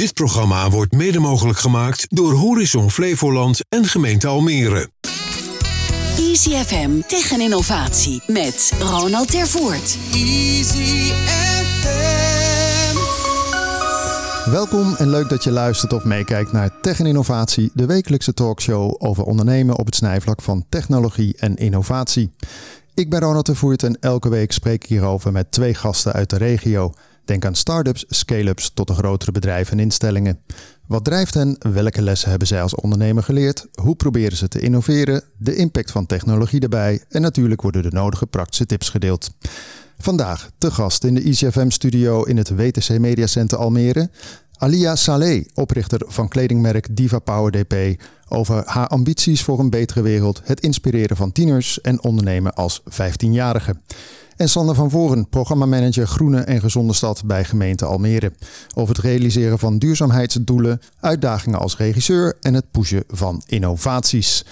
Dit programma wordt mede mogelijk gemaakt door Horizon Flevoland en gemeente Almere. Easy FM Tech en Innovatie met Ronald Tervoort. Easy FM. Welkom en leuk dat je luistert of meekijkt naar Tech en Innovatie, de wekelijkse talkshow over ondernemen op het snijvlak van technologie en innovatie. Ik ben Ronald Tervoort en elke week spreek ik hierover met twee gasten uit de regio. Denk aan start-ups, scale-ups tot de grotere bedrijven en instellingen. Wat drijft hen? Welke lessen hebben zij als ondernemer geleerd? Hoe proberen ze te innoveren? De impact van technologie erbij en natuurlijk worden de nodige praktische tips gedeeld. Vandaag te gast in de ICFM-studio in het WTC Media Center Almere. Alia Saleh, oprichter van kledingmerk Diva Power DP, over haar ambities voor een betere wereld, het inspireren van tieners en ondernemen als 15-jarige. En Sander van Voren, programmamanager Groene en Gezonde Stad bij gemeente Almere. Over het realiseren van duurzaamheidsdoelen, uitdagingen als regisseur en het pushen van innovaties.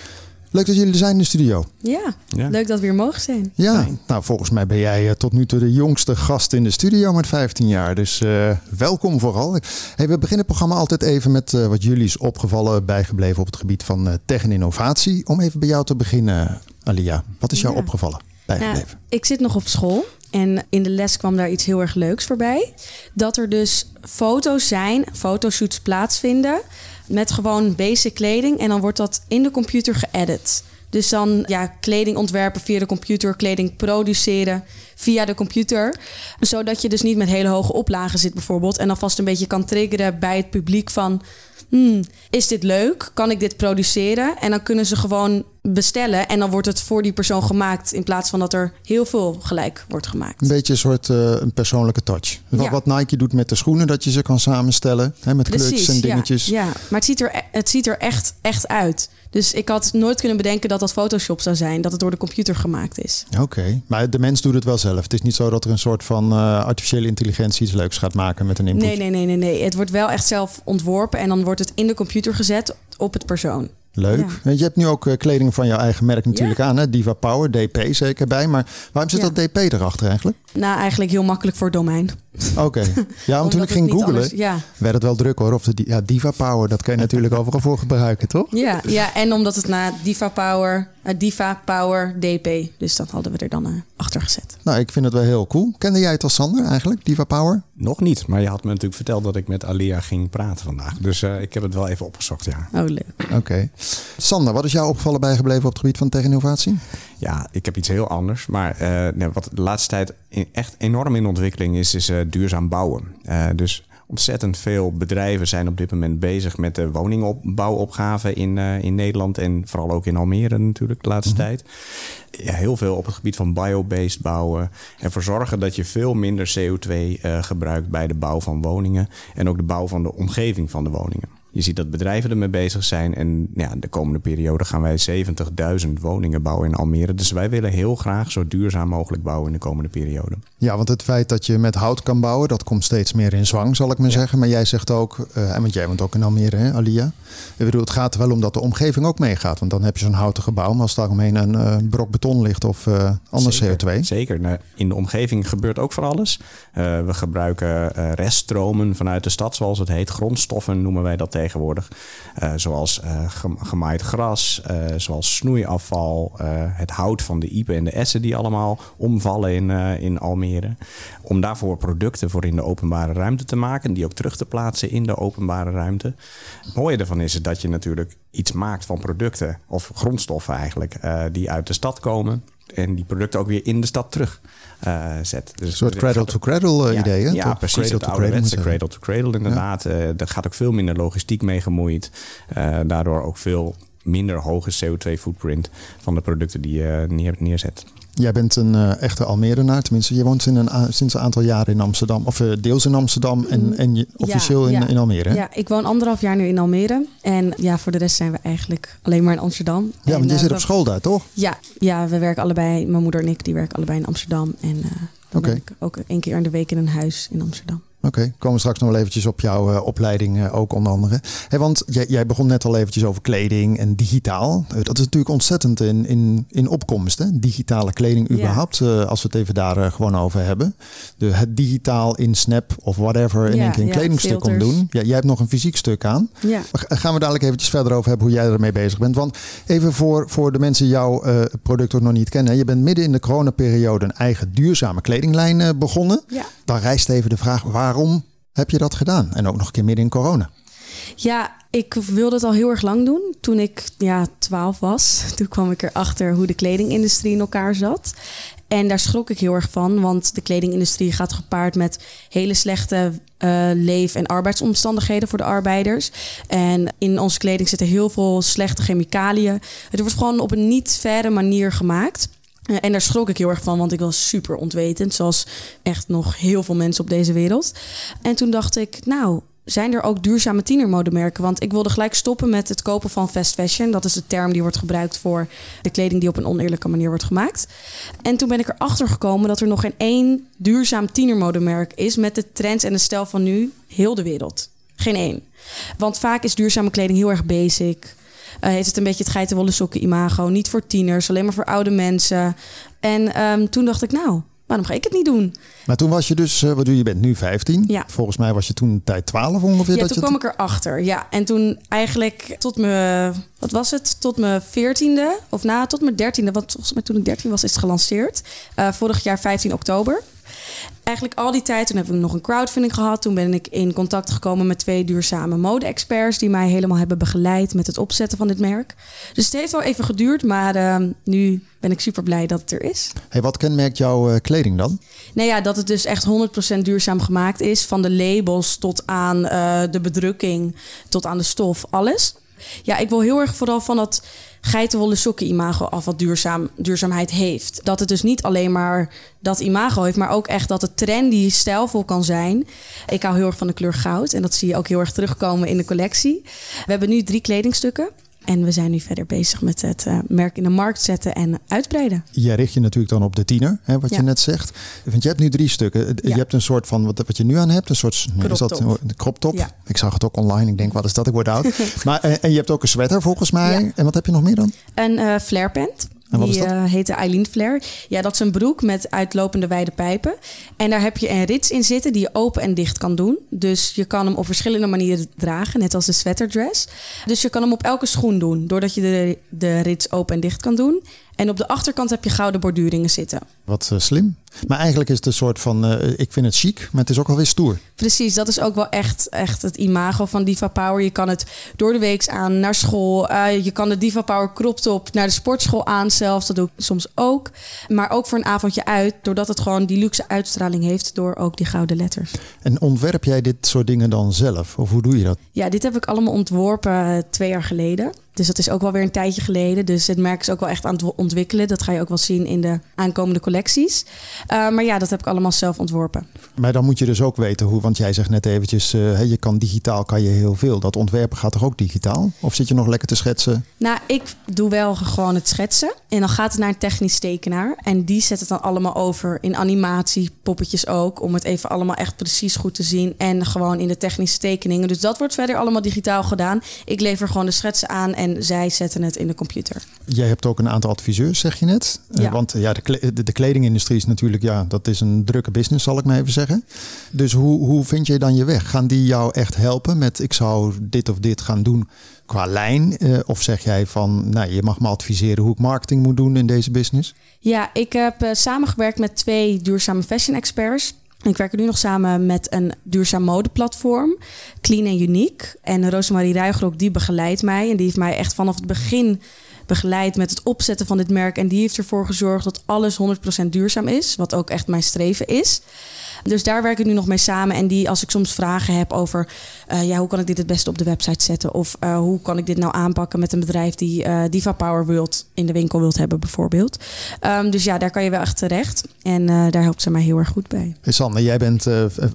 Leuk dat jullie er zijn in de studio. Ja, Ja. leuk dat we hier mogen zijn. Ja, nou volgens mij ben jij eh, tot nu toe de jongste gast in de studio met 15 jaar. Dus eh, welkom vooral. Hey, we beginnen het programma altijd even met eh, wat jullie is opgevallen, bijgebleven op het gebied van eh, tech en innovatie. Om even bij jou te beginnen, Alia. Wat is jou Ja. opgevallen, Nou, ik zit nog op school en in de les kwam daar iets heel erg leuks voorbij. Dat er dus foto's zijn, fotoshoots plaatsvinden met gewoon basic kleding. En dan wordt dat in de computer geëdit. Dus dan ja, kleding ontwerpen via de computer, kleding produceren via de computer. Zodat je dus niet met hele hoge oplagen zit bijvoorbeeld. En dan vast een beetje kan triggeren bij het publiek van... Hmm, is dit leuk? Kan ik dit produceren? En dan kunnen ze gewoon bestellen. En dan wordt het voor die persoon gemaakt. In plaats van dat er heel veel gelijk wordt gemaakt. Een beetje een soort eh, een persoonlijke touch. Wat, Ja. wat Nike doet met de schoenen, dat je ze kan samenstellen. Hè, met kleurtjes en ja, dingetjes. Ja, maar het ziet er, het ziet er echt, echt uit. Dus ik had nooit kunnen bedenken dat dat Photoshop zou zijn. Dat het door de computer gemaakt is. Oké, maar de mens doet het wel zelf. Het is niet zo dat er een soort van eh, artificiële intelligentie iets leuks gaat maken met een input. Nee, nee, nee, nee, nee. Het wordt wel echt zelf ontworpen. En dan wordt het in de computer gezet op het persoon. Leuk. Ja. Je hebt nu ook eh, kleding van jouw eigen merk natuurlijk Ja. aan. Hè? Diva Power, DP zeker bij. Maar waarom zit Ja. dat DP erachter eigenlijk? Nou, eigenlijk heel makkelijk voor domein. Oké. Ja, want toen ik ging googlen, anders- Ja. werd het wel druk hoor. Of de ja, Diva Power, dat kan je natuurlijk overal voor gebruiken, toch? Ja, ja, en omdat het na Diva Power, eh, Diva Power DP. Dus dat hadden we er dan eh, achter gezet. Nou, ik vind het wel heel cool. Kende jij het als Sander eigenlijk, Diva Power? Nog niet, maar je had me natuurlijk verteld dat ik met Alia ging praten vandaag. Dus eh, ik heb het wel even opgezocht, ja. Oh, leuk. Oké. Sander, wat is jou opgevallen bijgebleven op het gebied van tech-innovatie? Ja, ik heb iets heel anders. Maar eh, nee, wat de laatste tijd echt enorm in ontwikkeling is, is eh, duurzaam bouwen. Eh, dus ontzettend veel bedrijven zijn op dit moment bezig met de woningbouwopgave in, eh, in Nederland. En vooral ook in Almere natuurlijk de laatste tijd. Ja, heel veel op het gebied van biobased bouwen. En ervoor zorgen dat je veel minder CO2 eh, gebruikt bij de bouw van woningen. En ook de bouw van de omgeving van de woningen. Je ziet dat bedrijven ermee bezig zijn. En ja, de komende periode gaan wij 70.000 woningen bouwen in Almere. Dus wij willen heel graag zo duurzaam mogelijk bouwen in de komende periode. Ja, want het feit dat je met hout kan bouwen, dat komt steeds meer in zwang, zal ik maar zeggen. Maar jij zegt ook, eh, en want jij woont ook in Almere, hè, Alia? Ik bedoel, het gaat er wel om dat de omgeving ook meegaat. Want dan heb je zo'n houten gebouw, maar als daaromheen een eh, brok beton ligt of eh ander Zeker, CO2. Zeker. Nou, in de omgeving gebeurt ook voor alles. Eh, we gebruiken eh, reststromen vanuit de stad, zoals het heet. Grondstoffen noemen wij dat tegenwoordig. Eh, zoals eh, gem- gemaaid gras, eh, zoals snoeiafval, het hout van de iepen en de essen die allemaal omvallen in, in Almere. Om daarvoor producten voor in de openbare ruimte te maken, die ook terug te plaatsen in de openbare ruimte. Het mooie ervan is dat je natuurlijk iets maakt van producten, of grondstoffen eigenlijk, die uit de stad komen. En die producten ook weer in de stad terug eh, zet. Dus Een soort cradle-to-cradle eh, idee, hè? Ja, Toch? precies. Cradle to cradle, ik zeggen. cradle-to-cradle inderdaad. Eh, er gaat ook veel minder logistiek mee gemoeid. Eh, daardoor ook veel minder hoge CO2-footprint van de producten die je neer, neerzet. Jij bent een eh, echte Almerenaar, tenminste. Je woont in een, sinds een aantal jaren in Amsterdam, of eh, deels in Amsterdam en, en je, officieel in, Mm, ja. in Almere. hè? Ja, ik woon anderhalf jaar nu in Almere. En ja, voor de rest zijn we eigenlijk alleen maar in Amsterdam. Ja, En, want je eh, zit op school daar, toch? Ja, ja, we werken allebei. Mijn moeder en ik die werken allebei in Amsterdam. En dan Oké. ben ik ook één keer in de week in een huis in Amsterdam. Oké, komen we straks nog wel eventjes op jouw uh, opleiding uh, ook onder andere. Hey, want jij, jij, begon net al eventjes over kleding en digitaal. Uh, dat is natuurlijk ontzettend in, in, in opkomst, hè? digitale kleding überhaupt. Ja. als we het even daar gewoon over hebben. De, het digitaal in Snap of whatever in ja, één keer een ja, kledingstuk om doen. Ja, jij hebt nog een fysiek stuk aan. Ja. Gaan we dadelijk eventjes verder over hebben hoe jij ermee bezig bent. Want even voor, voor de mensen jouw product ook nog niet kennen. Je bent midden in de coronaperiode een eigen duurzame kledinglijn begonnen. Dan rijst even de vraag, waarom heb je dat gedaan? En ook nog een keer midden in corona. Ja, ik wilde het al heel erg lang doen. Toen ik ja, 12 was, toen kwam ik erachter hoe de kledingindustrie in elkaar zat. En daar schrok ik heel erg van, want de kledingindustrie gaat gepaard met hele slechte uh, leef- en arbeidsomstandigheden voor de arbeiders. En in onze kleding zitten heel veel slechte chemicaliën. Het wordt gewoon op een niet verre manier gemaakt. En daar schrok ik heel erg van, want ik was super ontwetend, zoals echt nog heel veel mensen op deze wereld. En toen dacht ik, nou, zijn er ook duurzame tienermodemerken? Want ik wilde gelijk stoppen met het kopen van fast fashion. Dat is de term die wordt gebruikt voor de kleding die op een oneerlijke manier wordt gemaakt. En toen ben ik erachter gekomen dat er nog geen één duurzaam tienermodemerk is met de trends en de stijl van nu heel de wereld. Geen één. Want vaak is duurzame kleding heel erg basic. Uh, heeft het een beetje het geitenwolle sokken imago. Niet voor tieners, alleen maar voor oude mensen. En um, toen dacht ik, nou, waarom ga ik het niet doen? Maar toen was je dus, uh, wat doe je, bent nu 15. Ja. Volgens mij was je toen tijd 12 ongeveer. Ja, dat toen kwam ik erachter. Ja, en toen eigenlijk tot mijn, wat was het, tot mijn 14e of na, tot mijn 13e, want volgens mij toen ik 13 was, is het gelanceerd. Uh, vorig jaar 15 oktober eigenlijk al die tijd, toen heb ik nog een crowdfunding gehad. Toen ben ik in contact gekomen met twee duurzame mode-experts die mij helemaal hebben begeleid met het opzetten van dit merk. Dus het heeft wel even geduurd, maar uh, nu ben ik super blij dat het er is. Hey, wat kenmerkt jouw uh, kleding dan? Nou ja, dat het dus echt 100% duurzaam gemaakt is. Van de labels tot aan uh, de bedrukking, tot aan de stof, alles. Ja, ik wil heel erg vooral van dat geitenwolle sokken imago af wat duurzaam, duurzaamheid heeft. Dat het dus niet alleen maar dat imago heeft, maar ook echt dat het trendy, stijlvol kan zijn. Ik hou heel erg van de kleur goud en dat zie je ook heel erg terugkomen in de collectie. We hebben nu drie kledingstukken. En we zijn nu verder bezig met het uh, merk in de markt zetten en uitbreiden. Jij richt je natuurlijk dan op de tiener, hè, wat Ja. je net zegt. Want je hebt nu drie stukken. Je hebt een soort van, wat, wat je nu aan hebt, een soort Crop is dat, top. een crop top. Ja. Ik zag het ook online. Ik denk, wat is dat? Ik word oud. maar, en, en je hebt ook een sweater volgens mij. Ja. En wat heb je nog meer dan? Een eh flare pant. En wat is Die dat? eh, heet de Eileen Flare. Ja, dat is een broek met uitlopende wijde pijpen. En daar heb je een rits in zitten die je open en dicht kan doen. Dus je kan hem op verschillende manieren dragen, net als de sweaterdress. Dus je kan hem op elke schoen doen, doordat je de, de rits open en dicht kan doen. En op de achterkant heb je gouden borduringen zitten. Wat eh, slim. Maar eigenlijk is het een soort van, eh, ik vind het chic, maar het is ook alweer stoer. Precies, dat is ook wel echt, echt het imago van Diva Power. Je kan het door de week aan naar school. Eh, je kan de Diva Power crop top naar de sportschool aan zelfs. Dat doe ik soms ook. Maar ook voor een avondje uit, doordat het gewoon die luxe uitstraling heeft door ook die gouden letters. En ontwerp jij dit soort dingen dan zelf? Of hoe doe je dat? Ja, dit heb ik allemaal ontworpen twee jaar geleden. Dus dat is ook wel weer een tijdje geleden. Dus het merk is ook wel echt aan het ontwikkelen. Dat ga je ook wel zien in de aankomende collecties. Uh, maar ja, dat heb ik allemaal zelf ontworpen. Maar dan moet je dus ook weten hoe, want jij zegt net eventjes, uh, hey, je kan digitaal kan je heel veel. Dat ontwerpen gaat toch ook digitaal? Of zit je nog lekker te schetsen? Nou, ik doe wel gewoon het schetsen. En dan gaat het naar een technisch tekenaar. En die zet het dan allemaal over in animatie, poppetjes ook. Om het even allemaal echt precies goed te zien. En gewoon in de technische tekeningen. Dus dat wordt verder allemaal digitaal gedaan. Ik lever gewoon de schetsen aan en zij zetten het in de computer. Jij hebt ook een aantal adviseurs, zeg je net. Ja. Uh, want ja, de, de, kledingindustrie is natuurlijk, ja, dat is een drukke business, zal ik maar even zeggen. Dus hoe, hoe vind je dan je weg? Gaan die jou echt helpen met ik zou dit of dit gaan doen qua lijn? Uh, of zeg jij van, nou, je mag me adviseren hoe ik marketing moet doen in deze business? Ja, ik heb uh, samengewerkt met twee duurzame fashion experts. Ik werk nu nog samen met een duurzaam modeplatform, Clean en Unique. En Rosemarie Ruigrok, die begeleidt mij. En die heeft mij echt vanaf het begin begeleid met het opzetten van dit merk. En die heeft ervoor gezorgd dat alles 100% duurzaam is. Wat ook echt mijn streven is. Dus daar werk ik nu nog mee samen. En die, als ik soms vragen heb over uh, ja, hoe kan ik dit het beste op de website zetten? Of uh, hoe kan ik dit nou aanpakken met een bedrijf die uh, Diva Power wilt in de winkel wilt hebben, bijvoorbeeld. Um, dus ja, daar kan je wel echt terecht. En daar helpt ze mij heel erg goed bij. Hey Sanne, jij bent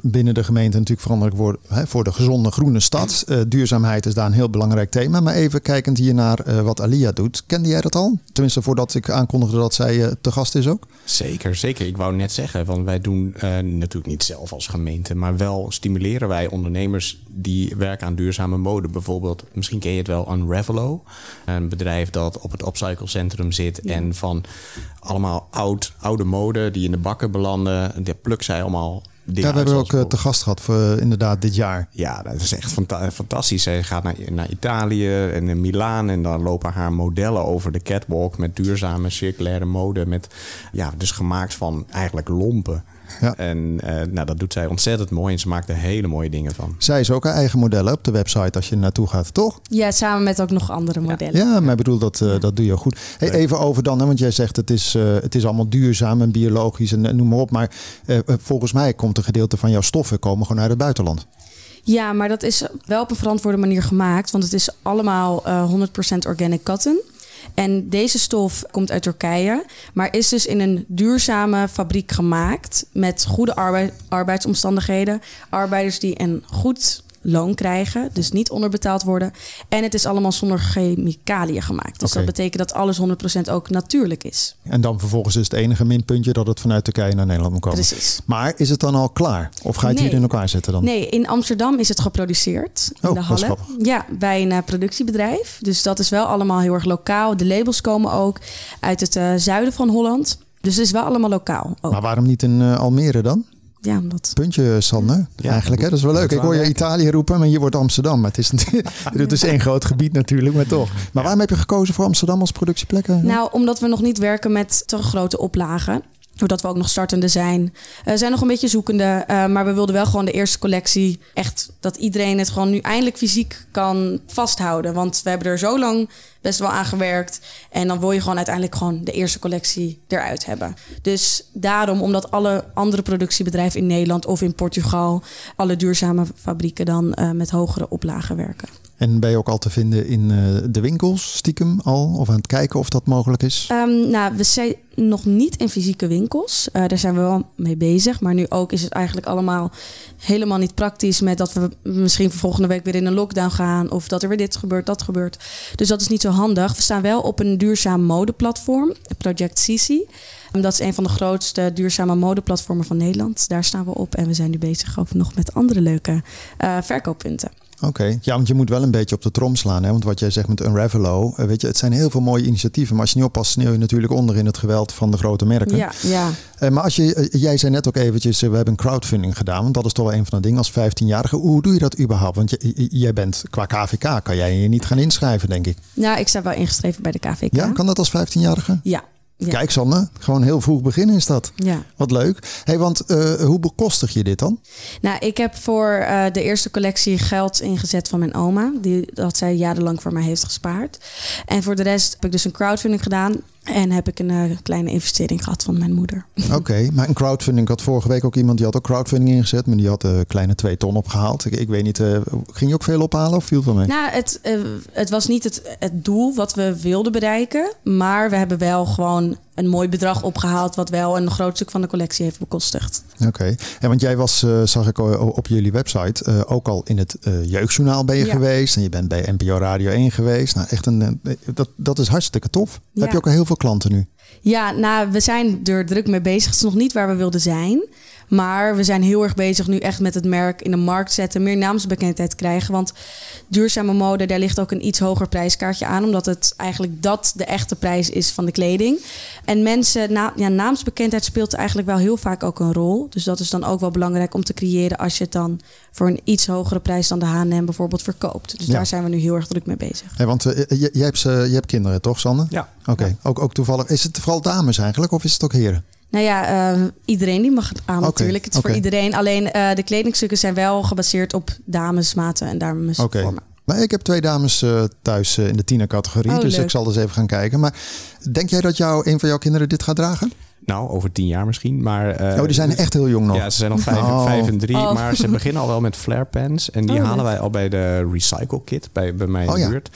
binnen de gemeente natuurlijk verantwoordelijk voor, hè, voor de gezonde groene stad. duurzaamheid is daar een heel belangrijk thema. Maar even kijkend hier naar wat Alia doet. Kende jij dat al? Tenminste, voordat ik aankondigde dat zij eh, te gast is ook. Zeker, zeker. Ik wou net zeggen, want wij doen eh, natuurlijk niet zelf als gemeente, maar wel stimuleren wij ondernemers die werken aan duurzame mode. Bijvoorbeeld, misschien ken je het wel, Unravelo. Een bedrijf dat op het upcyclecentrum zit en van allemaal oud, oude mode die in de bakken belanden, die plukt zij allemaal ja, we hebben ook uh, te gast gehad voor uh, inderdaad dit jaar. Ja, dat is echt fanta fantastisch. Zij gaat naar, naar Italië en in Milaan en dan lopen haar modellen over de catwalk met duurzame circulaire mode. Met, ja, dus gemaakt van eigenlijk lompen. Ja. En uh, nou, dat doet zij ontzettend mooi en ze maakt er hele mooie dingen van. Zij is ook haar eigen modellen op de website als je naartoe gaat, toch? Ja, samen met ook nog andere modellen. Ja, maar ik bedoel, dat, uh, dat doe je goed. Hey, even over dan, hè, want jij zegt het is, uh, het is allemaal duurzaam en biologisch en, en noem maar op. Maar volgens mij komt een gedeelte van jouw stoffen komen gewoon uit het buitenland. Ja, maar dat is wel op een verantwoorde manier gemaakt. Want het is allemaal 100% organic cotton. En deze stof komt uit Turkije, maar is dus in een duurzame fabriek gemaakt met goede arbeid, arbeidsomstandigheden. Arbeiders die een goed loon krijgen, dus niet onderbetaald worden. En het is allemaal zonder chemicaliën gemaakt. Dus okay. dat betekent dat alles 100% ook natuurlijk is. En dan vervolgens is het enige minpuntje dat het vanuit Turkije naar Nederland moet komen. Precies. Maar is het dan al klaar? Of ga je het nee. hier in elkaar zetten dan? Nee, in Amsterdam is het geproduceerd. In oh, de Halle. Ja, bij een uh, productiebedrijf. Dus dat is wel allemaal heel erg lokaal. De labels komen ook uit het uh, zuiden van Holland. Dus het is wel allemaal lokaal. Ook. Maar waarom niet in uh, Almere dan? Ja, omdat... Puntje, Sander. Ja, eigenlijk, hè? dat is wel leuk. Ik hoor je Italië roepen, maar hier wordt Amsterdam. Maar het is, het is één groot gebied natuurlijk, maar toch. Maar waarom heb je gekozen voor Amsterdam als productieplek? Nou, omdat we nog niet werken met te grote oplagen doordat we ook nog startende zijn. We uh, zijn nog een beetje zoekende, uh, maar we wilden wel gewoon de eerste collectie echt dat iedereen het gewoon nu eindelijk fysiek kan vasthouden. Want we hebben er zo lang best wel aan gewerkt. En dan wil je gewoon uiteindelijk gewoon de eerste collectie eruit hebben. Dus daarom, omdat alle andere productiebedrijven in Nederland of in Portugal, alle duurzame fabrieken dan uh, met hogere oplagen werken. En ben je ook al te vinden in uh, de winkels, stiekem al? Of aan het kijken of dat mogelijk is? Um, nou, we zijn nog niet in fysieke winkels. Uh, daar zijn we wel mee bezig. Maar nu ook is het eigenlijk allemaal helemaal niet praktisch... met dat we misschien volgende week weer in een lockdown gaan... of dat er weer dit gebeurt, dat gebeurt. Dus dat is niet zo handig. We staan wel op een duurzaam modeplatform, Project Sisi. Dat is een van de grootste duurzame modeplatformen van Nederland. Daar staan we op en we zijn nu bezig ook nog met andere leuke uh, verkooppunten. Oké, okay. ja, want je moet wel een beetje op de trom slaan. Hè? Want wat jij zegt met Unravelo, weet je, het zijn heel veel mooie initiatieven. Maar als je niet oppast, sneeuw je natuurlijk onder in het geweld van de grote merken. Ja, ja. Uh, maar als je, uh, jij zei net ook eventjes, uh, we hebben een crowdfunding gedaan. Want dat is toch wel een van de dingen als 15-jarige. Hoe doe je dat überhaupt? Want je, jij bent qua KVK, kan jij je niet gaan inschrijven, denk ik. Nou, ik sta wel ingeschreven bij de KVK. Ja, kan dat als 15-jarige? Ja. Ja. Kijk, Sanne, gewoon heel vroeg beginnen is dat. Ja. Wat leuk. Hey, want uh, hoe bekostig je dit dan? Nou, ik heb voor uh, de eerste collectie geld ingezet van mijn oma. Die, dat zij jarenlang voor mij heeft gespaard. En voor de rest heb ik dus een crowdfunding gedaan. En heb ik een uh, kleine investering gehad van mijn moeder. Oké, okay, maar een crowdfunding. Ik had vorige week ook iemand die had ook crowdfunding ingezet. Maar die had een uh, kleine twee ton opgehaald. Ik, ik weet niet, uh, ging je ook veel ophalen of viel het wel mee? Nou, het, het was niet het, het doel wat we wilden bereiken. Maar we hebben wel gewoon een mooi bedrag opgehaald... wat wel een groot stuk van de collectie heeft bekostigd. Oké, okay. en want jij was, uh, zag ik op jullie website... Uh, ook al in het uh, jeugdjournaal ben je ja. geweest... en je bent bij NPO Radio 1 geweest. Nou, echt een, dat, dat is hartstikke tof. Ja. Heb je ook al heel veel klanten nu? Ja, nou, we zijn er druk mee bezig. Het is nog niet waar we wilden zijn... Maar we zijn heel erg bezig nu echt met het merk in de markt zetten, meer naamsbekendheid krijgen. Want duurzame mode, daar ligt ook een iets hoger prijskaartje aan, omdat het eigenlijk dat de echte prijs is van de kleding. En mensen, na, ja, naamsbekendheid speelt eigenlijk wel heel vaak ook een rol. Dus dat is dan ook wel belangrijk om te creëren als je het dan voor een iets hogere prijs dan de H&M bijvoorbeeld verkoopt. Dus ja. daar zijn we nu heel erg druk mee bezig. Hey, want uh, jij, jij, hebt, uh, je hebt kinderen toch, Sanne? Ja. Oké, okay. ja. ook, ook toevallig. Is het vooral dames eigenlijk of is het ook heren? Nou ja, uh, iedereen die mag het aan okay. natuurlijk. Het is okay. voor iedereen. Alleen uh, de kledingstukken zijn wel gebaseerd op damesmaten en damesvormen. Okay. Maar ik heb twee dames uh, thuis in de tienercategorie. Oh, dus leuk. ik zal dus even gaan kijken. Maar denk jij dat jou, een van jouw kinderen dit gaat dragen? Nou, over tien jaar misschien. Maar, uh, oh, die zijn echt heel jong nog. Ja, ze zijn nog vijf, oh. vijf en drie. Oh. Maar ze beginnen al wel met flare pens. En die oh, halen wij al bij de recycle kit bij, bij mij in de ja. buurt.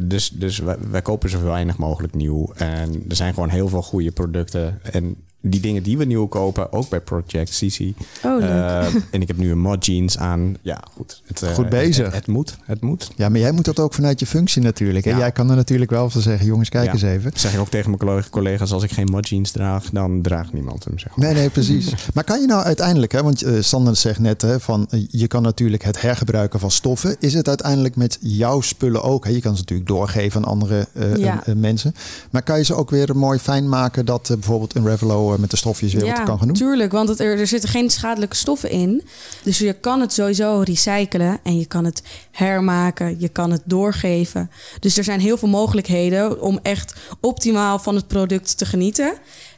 Dus, dus wij, wij kopen zo weinig mogelijk nieuw. En er zijn gewoon heel veel goede producten. En die dingen die we nieuw kopen, ook bij Project CC. Oh, leuk. Eh, en ik heb nu een mod jeans aan. Ja, goed. Het, eh, Goed bezig. Het, het moet. Het moet. Ja, maar jij moet dat ook vanuit je functie natuurlijk. Hè? Ja. Jij kan er natuurlijk wel van zeggen, jongens, kijk Ja. eens even. Dat zeg ik ook tegen mijn collega- collega's. Als ik geen mod jeans draag, dan draagt niemand hem. Zeg maar. Nee, nee, precies. maar kan je nou uiteindelijk, hè, want eh, Sander zegt net hè, van je kan natuurlijk het hergebruiken van stoffen. Is het uiteindelijk met jouw spullen ook? Hè? Je kan ze natuurlijk doorgeven aan andere eh, Ja. mensen. Maar kan je ze ook weer mooi fijn maken dat bijvoorbeeld een Revelo met de stofjes weer wat kan gaan doen? tuurlijk, want het, er, er zitten geen schadelijke stoffen in. Dus je kan het sowieso recyclen en je kan het hermaken, je kan het doorgeven. Dus er zijn heel veel mogelijkheden om echt optimaal van het product te genieten.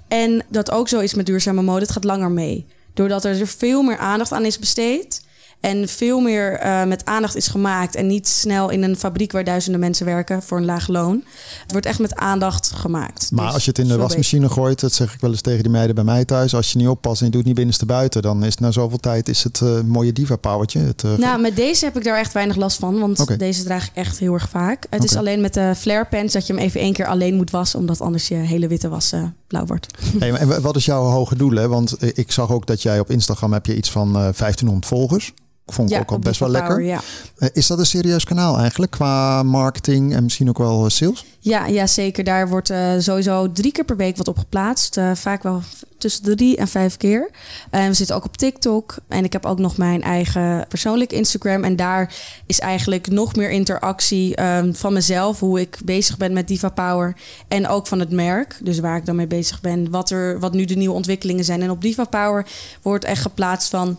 En dat ook zo is met duurzame mode, het gaat langer mee. Doordat er veel meer aandacht aan is besteed. En veel meer eh, met aandacht is gemaakt. En niet snel in een fabriek waar duizenden mensen werken voor een laag loon. Het wordt echt met aandacht gemaakt. Maar Dus als je het in de wasmachine gooit, dat zeg ik wel eens tegen die meiden bij mij thuis. Als je niet oppast en je doet niet binnenste buiten, dan is het na zoveel tijd is het eh, mooie diva powertje. Het, eh, Nou, met deze heb ik daar echt weinig last van. Want deze draag ik echt heel erg vaak. Het is alleen met de flare pens dat je hem even één keer alleen moet wassen. Omdat anders je hele witte was blauw wordt. Hey, en wat is jouw hoge doel? Hè? Want ik zag ook dat jij op Instagram heb je iets van eh 1500 volgers. Ik vond het ook al best wel lekker. Ja. Eh, Is dat een serieus kanaal eigenlijk qua marketing en misschien ook wel eh, sales? Ja, ja, zeker. Daar wordt eh, sowieso drie keer per week wat op geplaatst. Vaak wel tussen de drie en vijf keer. En we zitten ook op TikTok. En ik heb ook nog mijn eigen persoonlijk Instagram. En daar is eigenlijk nog meer interactie ehm, van mezelf. Hoe ik bezig ben met Diva Power. En ook van het merk. Dus waar ik dan mee bezig ben. Wat, er, wat nu de nieuwe ontwikkelingen zijn. En op Diva Power wordt echt geplaatst van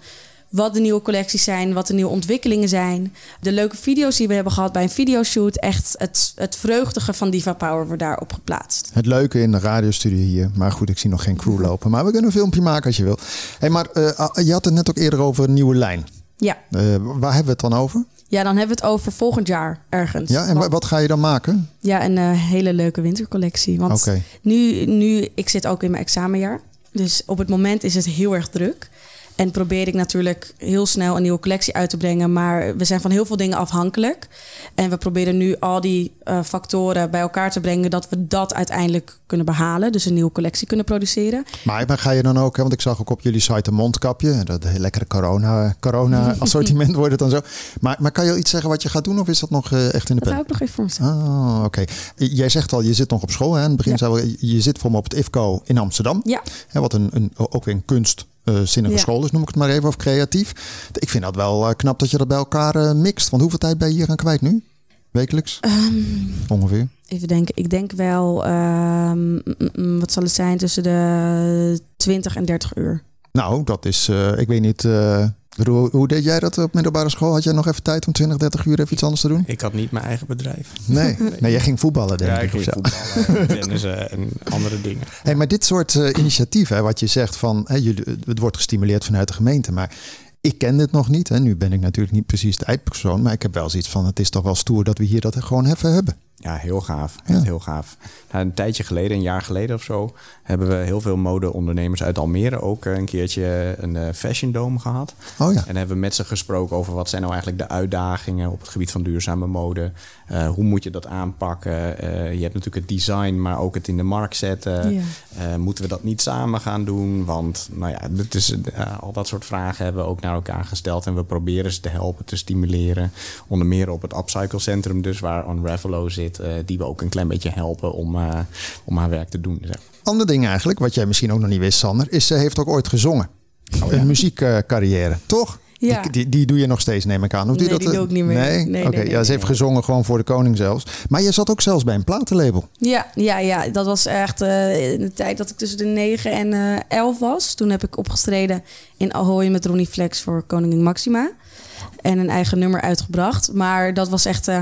wat de nieuwe collecties zijn, wat de nieuwe ontwikkelingen zijn. De leuke video's die we hebben gehad bij een videoshoot. Echt het, het vreugdige van Diva Power wordt daarop geplaatst. Het leuke in de radiostudio hier. Maar goed, ik zie nog geen crew lopen. Maar we kunnen een filmpje maken als je wil. Hey, maar eh, ah, je had het net ook eerder over een nieuwe lijn. Ja. Eh, waar hebben we het dan over? ja, dan hebben we het over volgend jaar ergens. Ja, en Want- wat ga je dan maken? Ja, een eh, hele leuke wintercollectie. Want nu, nu, ik zit ook in mijn examenjaar. Dus op het moment is het heel erg druk. En probeer ik natuurlijk heel snel een nieuwe collectie uit te brengen. Maar we zijn van heel veel dingen afhankelijk. En we proberen nu al die eh, factoren bij elkaar te brengen. Dat we dat uiteindelijk kunnen behalen. Dus een nieuwe collectie kunnen produceren. Maar, maar ga je dan ook, hè, want ik zag ook op jullie site een mondkapje. Dat hele lekkere corona, corona assortiment wordt het dan zo. Maar, maar kan je al iets zeggen wat je gaat doen of is dat nog eh, echt in de Dat pen? hou ik nog even voor mezelf. Ah, oké. Jij zegt al, je zit nog op school. Hè? In het begin Ja. zei we, je zit voor me op het IFCO in Amsterdam. Ja. Hè, wat een, een, ook weer een kunstzinnige Ja. school is, noem ik het maar even, of creatief. Ik vind dat wel eh, knap dat je dat bij elkaar eh, mixt. Want hoeveel tijd ben je hier aan kwijt nu? Wekelijks? Ehm, Ongeveer. Even denken. Ik denk wel, ehm, wat zal het zijn, tussen de 20 en 30 uur. Nou, dat is, eh, ik weet niet... eh, hoe, hoe deed jij dat op middelbare school? Had jij nog even tijd om 20, 30 uur even iets anders te doen? Ik had niet mijn eigen bedrijf. Nee, nee jij ging voetballen denk Ja, ik. ik ging voetballen, tennissen en andere dingen. Hey, maar dit soort eh, initiatieven, hè, wat je zegt van hè, jullie, het wordt gestimuleerd vanuit de gemeente, maar ik ken dit nog niet. Hè. Nu ben ik natuurlijk niet precies de eindpersoon, maar ik heb wel zoiets van: het is toch wel stoer dat we hier dat gewoon even hebben. Ja, heel gaaf. Echt Ja. heel gaaf. Nou, een tijdje geleden, een jaar geleden of zo, hebben we heel veel modeondernemers uit Almere ook eh, een keertje een eh, fashion dome gehad. Oh ja. En hebben we met ze gesproken over wat zijn nou eigenlijk de uitdagingen op het gebied van duurzame mode. Eh, hoe moet je dat aanpakken? Je hebt natuurlijk het design, maar ook het in de markt zetten. Ja. Moeten we dat niet samen gaan doen? Want nou ja, dit is, al dat soort vragen hebben we ook naar elkaar gesteld. En we proberen ze te helpen, te stimuleren. Onder meer op het Upcycle Centrum dus, waar Unravelo zit. Eh, die we ook een klein beetje helpen om, eh, om haar werk te doen. zeg. Ander ding eigenlijk, wat jij misschien ook nog niet wist, Sander, is ze heeft ook ooit gezongen. Oh, ja. Een muziekcarrière, toch? Ja. Die, die, die doe je nog steeds, neem ik aan. Of Nee, doe je die dat, doe ik niet meer. Nee? Nee, Oké, nee, ja, ze heeft nee. gezongen gewoon voor de koning zelfs. Maar je zat ook zelfs bij een platenlabel. Ja, ja, ja, dat was echt eh, in de tijd dat ik tussen de 9 en eh 11 was. Toen heb ik opgestreden in Ahoy met Ronnie Flex voor Koningin Maxima. En een eigen nummer uitgebracht. Maar dat was echt eh,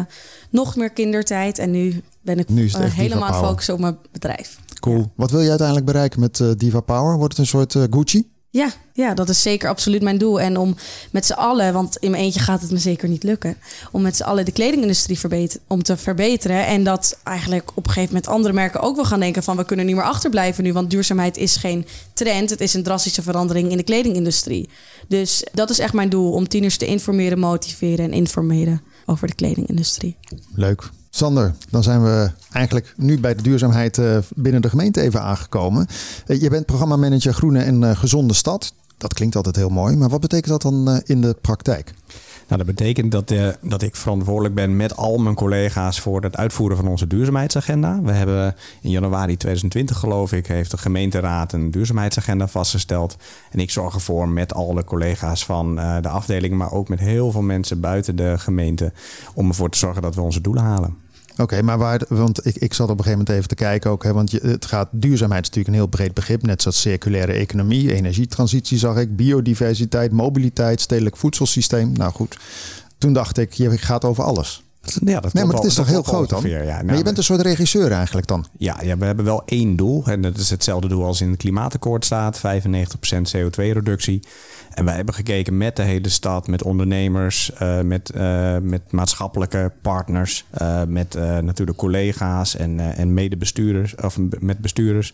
nog meer kindertijd. En nu ben ik Nu eh, helemaal focussen op mijn bedrijf. Cool. Wat wil je uiteindelijk bereiken met eh, Diva Power? Wordt het een soort eh, Gucci? Ja, ja, dat is zeker absoluut mijn doel. En om met z'n allen, want in mijn eentje gaat het me zeker niet lukken, om met z'n allen de kledingindustrie verbeter, om te verbeteren. En dat eigenlijk op een gegeven moment andere merken ook wel gaan denken van we kunnen niet meer achterblijven nu, want duurzaamheid is geen trend. Het is een drastische verandering in de kledingindustrie. Dus dat is echt mijn doel, om tieners te informeren, motiveren en informeren over de kledingindustrie. Leuk. Sander, dan zijn we eigenlijk nu bij de duurzaamheid eh, binnen de gemeente even aangekomen. Eh, je bent programmamanager Groene en eh, Gezonde Stad. Dat klinkt altijd heel mooi, maar wat betekent dat dan in de praktijk? Nou, dat betekent dat, uh, dat ik verantwoordelijk ben met al mijn collega's voor het uitvoeren van onze duurzaamheidsagenda. We hebben in januari 2020, geloof ik, heeft de gemeenteraad een duurzaamheidsagenda vastgesteld. En ik zorg ervoor met alle collega's van uh, de afdeling, maar ook met heel veel mensen buiten de gemeente, om ervoor te zorgen dat we onze doelen halen. Oké, maar waar, want ik, ik zat op een gegeven moment even te kijken ook, hè, want je, het gaat, duurzaamheid is natuurlijk een heel breed begrip, net zoals circulaire economie, energietransitie zag ik, biodiversiteit, mobiliteit, stedelijk voedselsysteem. Nou goed, toen dacht ik, je gaat over alles. Ja, dat nee, maar het is toch heel groot dan? Ja, nou, maar je bent een soort regisseur eigenlijk dan? Ja, ja, we hebben wel één doel. En dat is hetzelfde doel als in het klimaatakkoord staat. 95% CO2-reductie. En wij hebben gekeken met de hele stad, met ondernemers, uh, met, uh, met maatschappelijke partners, uh, met natuurlijk collega's en, en medebestuurders of met bestuurders.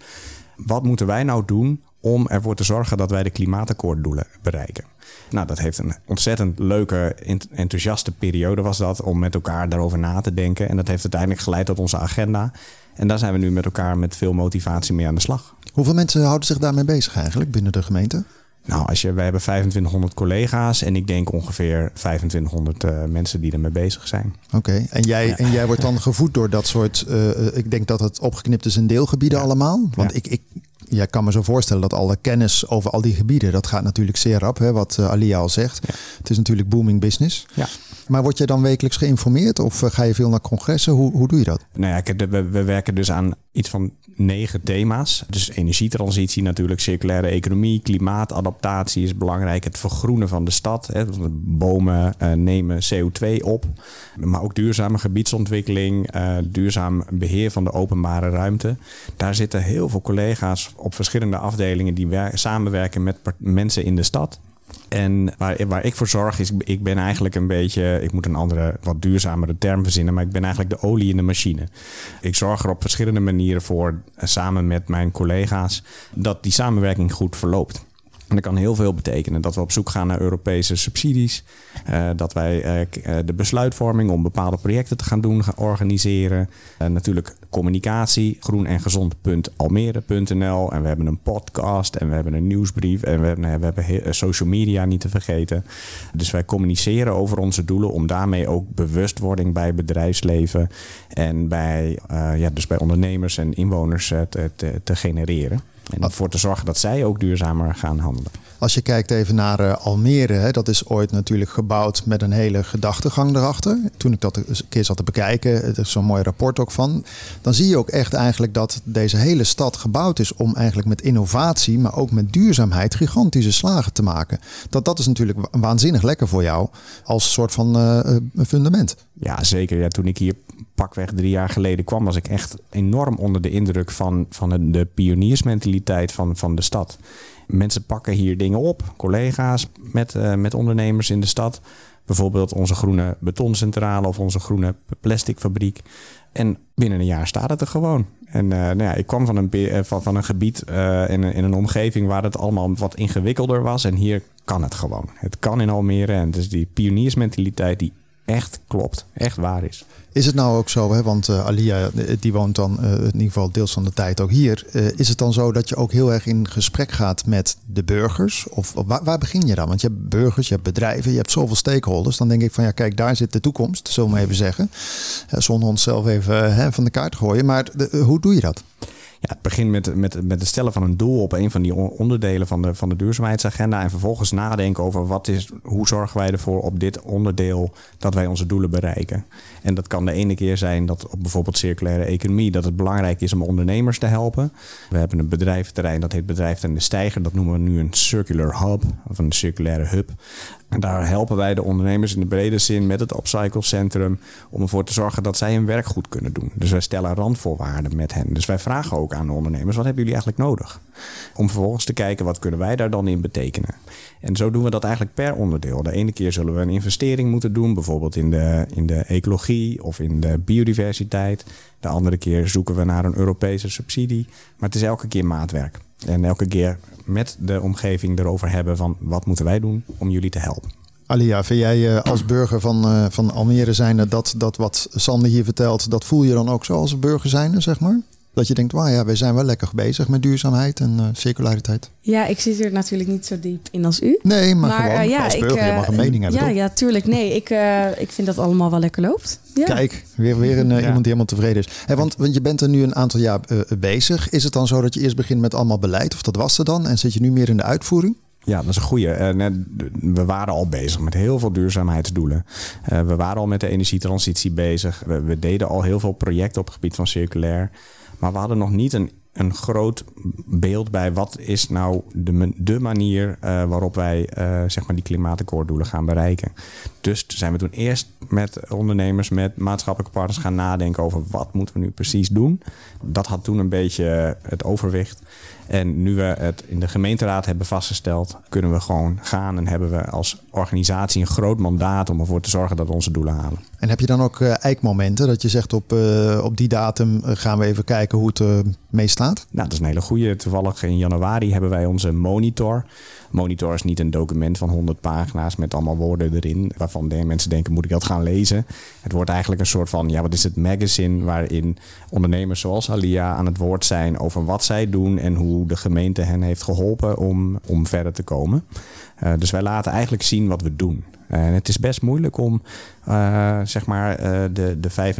Wat moeten wij nou doen om ervoor te zorgen dat wij de klimaatakkoorddoelen bereiken? Nou, dat heeft een ontzettend leuke, enthousiaste periode was dat om met elkaar daarover na te denken. En dat heeft uiteindelijk geleid tot onze agenda. En daar zijn we nu met elkaar met veel motivatie mee aan de slag. Hoeveel mensen houden zich daarmee bezig eigenlijk binnen de gemeente? Nou, als je, wij hebben 2500 collega's en ik denk ongeveer 2500 uh, mensen die ermee bezig zijn. Oké, en, jij, ja. en jij wordt dan gevoed door dat soort, uh, ik denk dat het opgeknipt is in deelgebieden ja. allemaal. Want ja. ik, ik, jij kan me zo voorstellen dat alle kennis over al die gebieden, dat gaat natuurlijk zeer rap, hè, wat uh, Alia al zegt. Het is natuurlijk booming business. Ja. Maar word je dan wekelijks geïnformeerd of ga je veel naar congressen? Hoe, hoe doe je dat? Nou ja, we, we werken dus aan iets van negen thema's. Dus energietransitie natuurlijk, circulaire economie, klimaatadaptatie is belangrijk. Het vergroenen van de stad. Hè. Bomen uh, nemen CO2 op. Maar ook duurzame gebiedsontwikkeling, uh, duurzaam beheer van de openbare ruimte. Daar zitten heel veel collega's op verschillende afdelingen die samenwerken met mensen in de stad. En waar, waar ik voor zorg is, ik ben eigenlijk een beetje, ik moet een andere, wat duurzamere term verzinnen, maar ik ben eigenlijk de olie in de machine. Ik zorg er op verschillende manieren voor, samen met mijn collega's, dat die samenwerking goed verloopt. En dat kan heel veel betekenen. Dat we op zoek gaan naar Europese subsidies. Uh, dat wij uh, de besluitvorming om bepaalde projecten te gaan doen, gaan organiseren. Uh, natuurlijk communicatie, groen en gezond.almere.nl. En we hebben een podcast en we hebben een nieuwsbrief. En we hebben, we hebben social media niet te vergeten. Dus wij communiceren over onze doelen om daarmee ook bewustwording bij bedrijfsleven en bij, ja, dus bij ondernemers en inwoners te, te genereren. En ervoor te zorgen dat zij ook duurzamer gaan handelen. Als je kijkt even naar uh, Almere, hè, dat is ooit natuurlijk gebouwd met een hele gedachtegang erachter. Toen ik dat een keer zat te bekijken, er is zo'n mooi rapport ook van. Dan zie je ook echt eigenlijk dat deze hele stad gebouwd is om eigenlijk met innovatie, maar ook met duurzaamheid gigantische slagen te maken. Dat, dat is natuurlijk waanzinnig lekker voor jou als soort van uh, fundament. Ja, zeker. Ja, toen ik hier pakweg drie jaar geleden kwam, was ik echt enorm onder de indruk van, van de pioniersmentaliteit van, van de stad. Mensen pakken hier dingen op, collega's met, uh, met ondernemers in de stad. Bijvoorbeeld onze groene betoncentrale of onze groene plasticfabriek. En binnen een jaar staat het er gewoon. En uh, nou ja, ik kwam van een, van, van een gebied in, in een omgeving waar het allemaal wat ingewikkelder was. En hier kan het gewoon. Het kan in Almere. En dus die pioniersmentaliteit die echt klopt, echt waar is. Is het nou ook zo, hè? want uh, Alia die woont dan uh, in ieder geval deels van de tijd ook hier. Is het dan zo dat je ook heel erg in gesprek gaat met de burgers? Of, waar, waar, begin je dan? Want je hebt burgers, je hebt bedrijven, je hebt zoveel stakeholders. Dan denk ik van ja, kijk, daar zit de toekomst, zullen we even zeggen. zonder onszelf even van de kaart gooien. Maar hoe doe je dat? Ja, het begint met, met, met het stellen van een doel op een van die onderdelen van de, van de duurzaamheidsagenda. En vervolgens nadenken over wat is, hoe zorgen wij ervoor op dit onderdeel dat wij onze doelen bereiken. En dat kan de ene keer zijn dat op bijvoorbeeld circulaire economie, dat het belangrijk is om ondernemers te helpen. We hebben een bedrijventerrein, dat heet Bedrijf en de Steiger. Dat noemen we nu een circular hub of een circulaire hub. En daar helpen wij de ondernemers in de brede zin met het Upcycle Centrum om ervoor te zorgen dat zij hun werk goed kunnen doen. Dus wij stellen randvoorwaarden met hen. Dus wij vragen ook aan de ondernemers: wat hebben jullie eigenlijk nodig? Om vervolgens te kijken wat kunnen wij daar dan in betekenen. En zo doen we dat eigenlijk per onderdeel. De ene keer zullen we een investering moeten doen, bijvoorbeeld in de, in de ecologie of in de biodiversiteit. De andere keer zoeken we naar een Europese subsidie. Maar het is elke keer maatwerk. En elke keer met de omgeving erover hebben van wat moeten wij doen om jullie te helpen. Alia, vind jij eh, als burger van, uh, van Almere zijnde dat, dat wat Sander hier vertelt, dat voel je dan ook zo als burger zijnde, zeg maar? Dat je denkt, wauw ja, wij zijn wel lekker bezig met duurzaamheid en uh, circulariteit. Ja, ik zit er natuurlijk niet zo diep in als u. Nee, maar, maar gewoon ja, als burger, ik, je mag een mening hebben Ja, toch? ja tuurlijk. Nee, ik, ik vind dat allemaal wel lekker loopt. Ja. Kijk, weer, weer een, iemand die helemaal tevreden is. Hey, want, want je bent er nu een aantal jaar bezig. Is het dan zo dat je eerst begint met allemaal beleid, of dat was er dan, en zit je nu meer in de uitvoering? Ja, dat is een goede. we waren al bezig met heel veel duurzaamheidsdoelen. we waren al met de energietransitie bezig. We, we, deden al heel veel projecten op het gebied van circulair. Maar we hadden nog niet een, een groot beeld bij wat is nou de, de manier uh, waarop wij uh, zeg maar die klimaatakkoorddoelen gaan bereiken. Dus zijn we toen eerst met ondernemers, met maatschappelijke partners gaan nadenken over wat moeten we nu precies doen. Dat had toen een beetje het overwicht. En nu we het in de gemeenteraad hebben vastgesteld, kunnen we gewoon gaan en hebben we als organisatie een groot mandaat om ervoor te zorgen dat we onze doelen halen. En heb je dan ook uh, eikmomenten dat je zegt op, uh, op die datum gaan we even kijken hoe het uh, mee staat? Nou, dat is een hele goede. Toevallig in januari hebben wij onze monitor. Monitor is niet een document van 100 pagina's met allemaal woorden erin, waarvan de mensen denken, moet ik dat gaan lezen? Het wordt eigenlijk een soort van, ja, wat is het magazine waarin ondernemers zoals Alia aan het woord zijn over wat zij doen en hoe de gemeente hen heeft geholpen om, om verder te komen. Uh, dus wij laten eigenlijk zien wat we doen. En het is best moeilijk om uh, zeg maar uh, de, de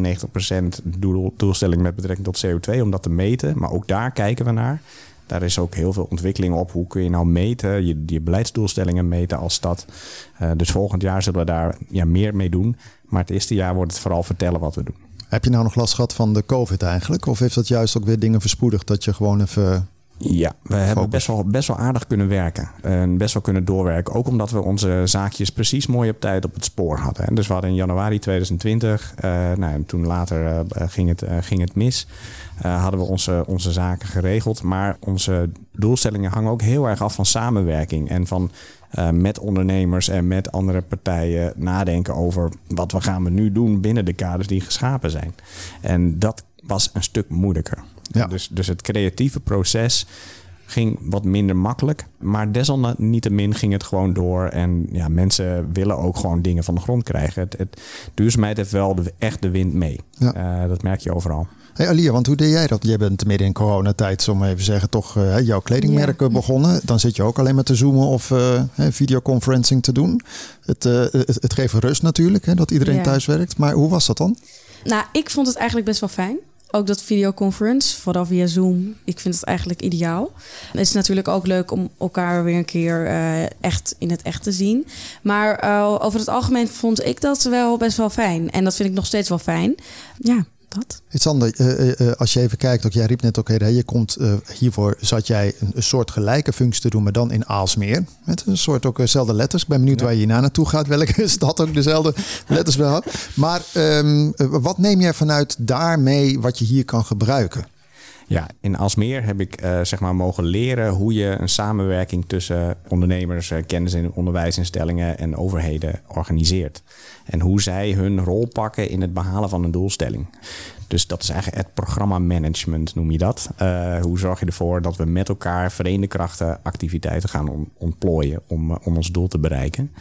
95% doel, doelstelling met betrekking tot CO2 om dat te meten. Maar ook daar kijken we naar. Daar is ook heel veel ontwikkeling op. Hoe kun je nou meten, je, je beleidsdoelstellingen meten als stad. Uh, dus volgend jaar zullen we daar ja, meer mee doen. Maar het eerste jaar wordt het vooral vertellen wat we doen. Heb je nou nog last gehad van de COVID eigenlijk? Of heeft dat juist ook weer dingen verspoedigd dat je gewoon even ja, we hebben best wel, best wel aardig kunnen werken. En best wel kunnen doorwerken. Ook omdat we onze zaakjes precies mooi op tijd op het spoor hadden. Dus we hadden in januari 2020, uh, nou, en toen later uh, ging, het, uh, ging het mis. hadden we onze, onze zaken geregeld. Maar onze doelstellingen hangen ook heel erg af van samenwerking. En van met ondernemers en met andere partijen nadenken over wat we gaan we nu doen binnen de kaders die geschapen zijn. En dat was een stuk moeilijker. Ja. Dus, dus het creatieve proces ging wat minder makkelijk. Maar desalniettemin ging het gewoon door. En ja, mensen willen ook gewoon dingen van de grond krijgen. Het, het duurzaamheid heeft wel de, echt de wind mee. Ja. Uh, dat merk je overal. Hey Alia, want hoe deed jij dat? Jij bent midden in coronatijd, om even zeggen, toch uh, jouw kledingmerk ja. begonnen. Dan zit je ook alleen maar te zoomen of uh, videoconferencing te doen. Het, het, het, geeft rust natuurlijk, hè, dat iedereen ja. thuis werkt. Maar hoe was dat dan? Nou, ik vond het eigenlijk best wel fijn. Ook dat videoconference, vooral via Zoom. Ik vind het eigenlijk ideaal. Het is natuurlijk ook leuk om elkaar weer een keer uh, echt in het echt te zien. Maar uh, over het algemeen vond ik dat wel best wel fijn. En dat vind ik nog steeds wel fijn. Ja, dat. Sander, uh, uh, als je even kijkt, ook jij riep net ook, okay, je komt uh, hiervoor zat jij een, een, soort gelijke functie te doen, maar dan in Aalsmeer. Met een soort ook dezelfde letters. Ik ben benieuwd ja. waar je hierna naartoe gaat, welke stad ook dezelfde letters wel had. Maar um, wat neem jij vanuit daarmee wat je hier kan gebruiken? Ja, in Alsmeer heb ik uh, zeg maar mogen leren hoe je een samenwerking tussen ondernemers, uh, kennis- en onderwijsinstellingen en overheden organiseert. En hoe zij hun rol pakken in het behalen van een doelstelling. Dus dat is eigenlijk het programma management, noem je dat. Uh, hoe zorg je ervoor dat we met elkaar verenigde krachten activiteiten gaan ontplooien om, om ons doel te bereiken.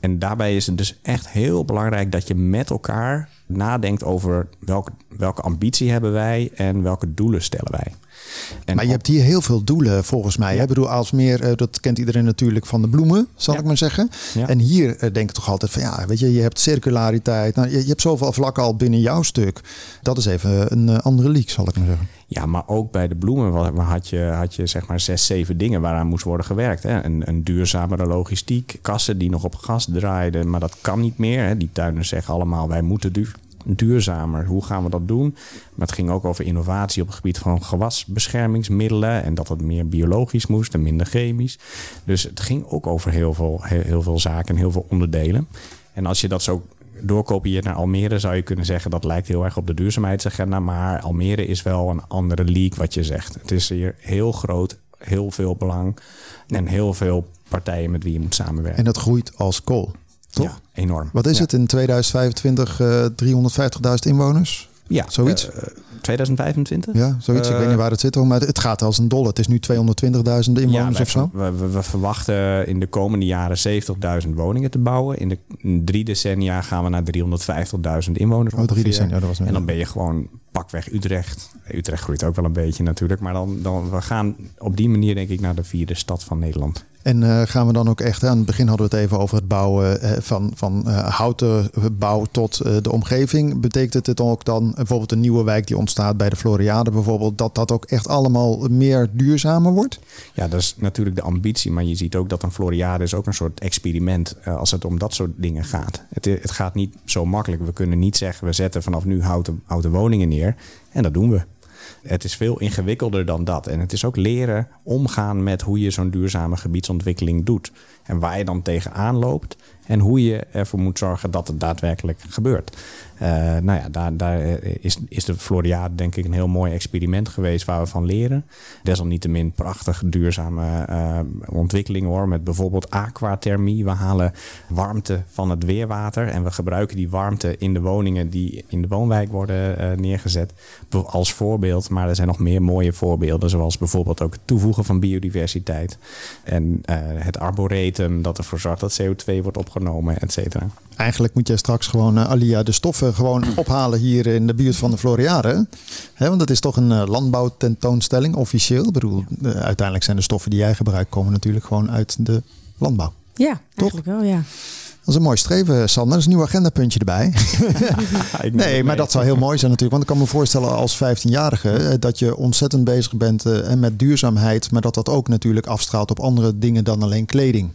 En daarbij is het dus echt heel belangrijk dat je met elkaar nadenkt over welke ambitie hebben wij en welke doelen stellen wij. En maar je hebt hier heel veel doelen volgens mij. Ja. Ik bedoel, Aalsmeer, dat kent iedereen natuurlijk van de bloemen, zal ja. ik maar zeggen. Ja. En hier denk ik toch altijd van ja, weet je, je hebt circulariteit. Nou, je, je hebt zoveel vlakken al binnen jouw stuk. Dat is even een andere leak, zal ik maar zeggen. Ja, maar ook bij de bloemen had je, had je zeg maar zes, zeven dingen waaraan moest worden gewerkt. Hè. Een, een duurzamere logistiek, kassen die nog op gas draaiden, maar dat kan niet meer. Hè. Die tuinen zeggen allemaal, wij moeten duur, duurzamer. Hoe gaan we dat doen? Maar het ging ook over innovatie op het gebied van gewasbeschermingsmiddelen. En dat het meer biologisch moest en minder chemisch. Dus het ging ook over heel veel, heel, veel zaken en heel veel onderdelen. En als je dat zo doorkopieert naar Almere, zou je kunnen zeggen dat lijkt heel erg op de duurzaamheidsagenda. Maar Almere is wel een andere league wat je zegt. Het is hier heel groot, heel veel belang en heel veel partijen met wie je moet samenwerken. En dat groeit als kool. Toch? Ja, enorm. Wat is ja. het in 2025? Uh, 350.000 inwoners? Ja, zoiets. Uh, 2025? Ja, zoiets. ik Eh, weet niet waar het zit, hoor, maar het gaat als een dolle. Het is nu 220.000 inwoners wij of zo. We, we, we verwachten in de komende jaren 70.000 woningen te bouwen. In de in drie decennia gaan we naar 350.000 inwoners. Oh, drie decennia, dat was. En dan ben je gewoon pakweg Utrecht. Utrecht groeit ook wel een beetje natuurlijk. Maar dan, dan we gaan op die manier denk ik naar de vierde stad van Nederland. En eh, gaan we dan ook echt, aan het begin hadden we het even over het bouwen eh, van, van eh, houten bouw tot de omgeving. Betekent het ook dan bijvoorbeeld een nieuwe wijk die ontstaat bij de Floriade bijvoorbeeld, dat dat ook echt allemaal meer duurzamer wordt? Ja, dat is natuurlijk de ambitie. Maar je ziet ook dat een Floriade is ook een soort experiment als het om dat soort dingen gaat. Het, het gaat niet zo makkelijk. We kunnen niet zeggen we zetten vanaf nu houten, houten woningen neer. En dat doen we. Het is veel ingewikkelder dan dat. En het is ook leren omgaan met hoe je zo'n duurzame gebiedsontwikkeling doet. En waar je dan tegenaan loopt. En hoe je ervoor moet zorgen dat het daadwerkelijk gebeurt. Eh, nou ja, daar, daar eh, is, is de Floriade denk ik een heel mooi experiment geweest waar we van leren. Desalniettemin prachtig duurzame eh, ontwikkeling hoor. Met bijvoorbeeld aquathermie. We halen warmte van het weerwater. En we gebruiken die warmte in de woningen die in de woonwijk worden neergezet. Als voorbeeld. Maar er zijn nog meer mooie voorbeelden. Zoals bijvoorbeeld ook het toevoegen van biodiversiteit. En het arboretum dat ervoor zorgt dat CO2 wordt opgenomen, et cetera. Eigenlijk moet jij straks gewoon, eh, Alia, de stoffen gewoon ophalen hier in de buurt van de Floriade. Hè, want het is toch een eh, landbouwtentoonstelling, officieel. Ik bedoel, eh, uiteindelijk zijn de stoffen die jij gebruikt, komen natuurlijk gewoon uit de landbouw. Ja, eigenlijk wel, ja. Dat is een mooi streven, Sander. Dat is een nieuw agendapuntje erbij. nee, maar dat zou heel mooi zijn natuurlijk. Want ik kan me voorstellen als 15-jarige eh, dat je ontzettend bezig bent met duurzaamheid. Maar dat dat ook natuurlijk afstraalt op andere dingen dan alleen kleding.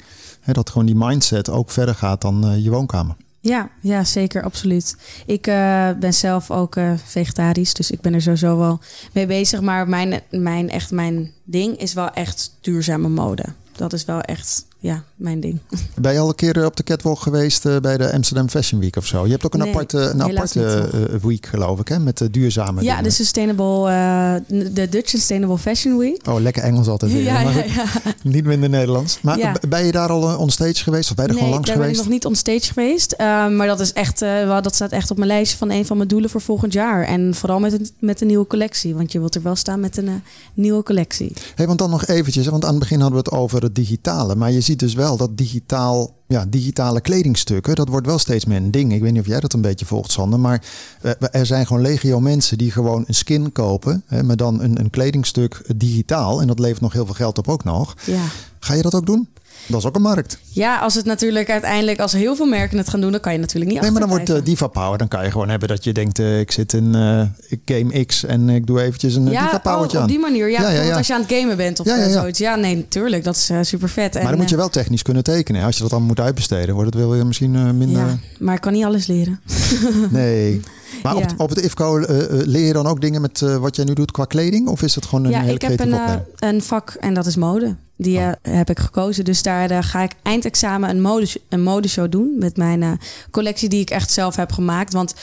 Dat gewoon die mindset ook verder gaat dan eh, je woonkamer. Ja, ja, zeker, absoluut. Ik eh, ben zelf ook eh, vegetarisch, dus ik ben er sowieso wel mee bezig. Maar mijn, mijn, echt mijn ding is wel echt duurzame mode. Dat is wel echt, ja, mijn ding. Ben je al een keer eh, op de catwalk geweest eh, bij de Amsterdam Fashion Week of zo? Je hebt ook een Nee, aparte, een aparte niet. eh, week geloof ik, hè? met de duurzame ja, dingen. de Sustainable, de Dutch Sustainable Fashion Week. Oh, lekker Engels altijd weer. Ja, ja. Niet minder Nederlands. Maar Ja. ben je daar al eh, on stage geweest? Of ben je er nee, gewoon langs daar ben ik geweest? nog niet on stage geweest. Eh, maar dat is echt, wel- dat staat echt op mijn lijstje van een van mijn doelen voor volgend jaar. En vooral met een, met een nieuwe collectie. Want je wilt er wel staan met een nieuwe collectie. Hey, want dan nog eventjes, want aan het begin hadden we het over het digitale. Maar je ziet dus wel dat digitaal, ja, digitale kledingstukken, dat wordt wel steeds meer een ding. Ik weet niet of jij dat een beetje volgt, Sander. Maar eh, er zijn gewoon legio mensen die gewoon een skin kopen, hè, maar dan een, een kledingstuk digitaal. En dat levert nog heel veel geld op ook nog. Ja. Ga je dat ook doen? Dat is ook een markt. Ja, als het natuurlijk uiteindelijk, als heel veel merken het gaan doen, dan kan je natuurlijk niet Nee, maar dan wordt eh, achterblijven. Diva Power. Dan kan je gewoon hebben dat je denkt, eh, ik zit in eh, Game X en ik doe eventjes een eh, Diva ja, Powertje oh, aan. op die manier. Ja, Ja, ja, ja. als je aan het gamen bent of Ja, ja, eh, ja. zoiets. Ja, nee, natuurlijk. Dat is super vet. Maar dan moet je wel technisch kunnen tekenen. Als je dat dan moet uitbesteden, wordt het wel weer misschien eh, minder... Ja, maar ik kan niet alles leren. Nee. Maar op, Ja. het, op het IFCO eh, eh, leer je dan ook dingen met eh, wat jij nu doet qua kleding? Of is het gewoon een ja, hele ik heb een, eh, een vak en dat is mode. Die eh, heb ik gekozen. Dus daar eh, ga ik eindexamen een, mode, een modeshow doen. Met mijn eh, collectie die ik echt zelf heb gemaakt. Want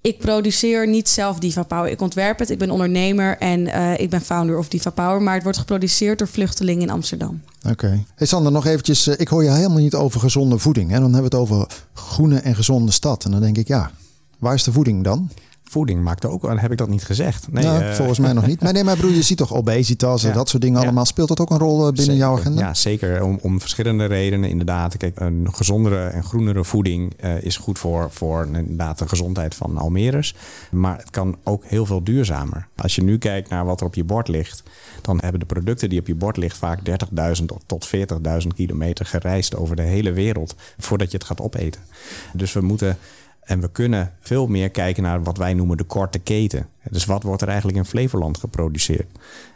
ik produceer niet zelf Diva Power. Ik ontwerp het. Ik ben ondernemer en ik ben founder of Diva Power. Maar het wordt geproduceerd door vluchtelingen in Amsterdam. Oké. Hey Sander, nog eventjes. ik hoor je helemaal niet over gezonde voeding. En dan hebben we het over groene en gezonde stad. En dan denk ik, ja, waar is de voeding dan? Voeding maakt ook, heb ik dat niet gezegd? Nee, nou, eh, volgens mij nog niet. Maar nee, maar broer, je ziet toch obesitas en Ja. dat soort dingen allemaal. Speelt dat ook een rol eh, binnen Zeker. jouw agenda? Ja, zeker. Om, om verschillende redenen. Inderdaad, kijk, een gezondere en groenere voeding eh, is goed voor, voor inderdaad de gezondheid van Almeres. Maar het kan ook heel veel duurzamer. Als je nu kijkt naar wat er op je bord ligt, dan hebben de producten die op je bord liggen vaak 30.000 tot 40.000 kilometer gereisd over de hele wereld voordat je het gaat opeten. Dus we moeten en we kunnen veel meer kijken naar wat wij noemen de korte keten. Dus wat wordt er eigenlijk in Flevoland geproduceerd?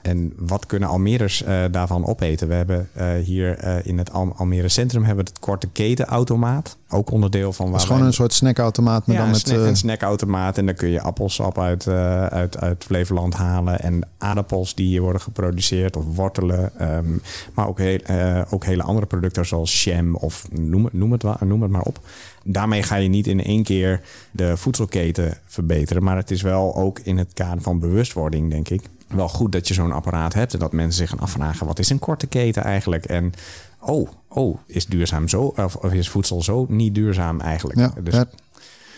En wat kunnen Almeres eh, daarvan opeten? We hebben eh, hier eh, in het Al- Almere Centrum hebben we het korte ketenautomaat. Ook onderdeel van waar Dat is gewoon een soort snackautomaat, maar ja, dan een, met... snack, een snackautomaat. En dan kun je appelsap uit, uit, uit Flevoland halen. En aardappels die hier worden geproduceerd. Of wortelen. ehm, maar ook, heel, ook hele andere producten zoals jam of noem, het- noem, het, noem het maar op. Daarmee ga je niet in één keer de voedselketen verbeteren. Maar het is wel ook in het kader van bewustwording, denk ik. Wel goed dat je zo'n apparaat hebt. En dat mensen zich gaan afvragen: wat is een korte keten eigenlijk? En oh, oh, is duurzaam zo? Of, is voedsel zo niet duurzaam eigenlijk? ja, Dus ja.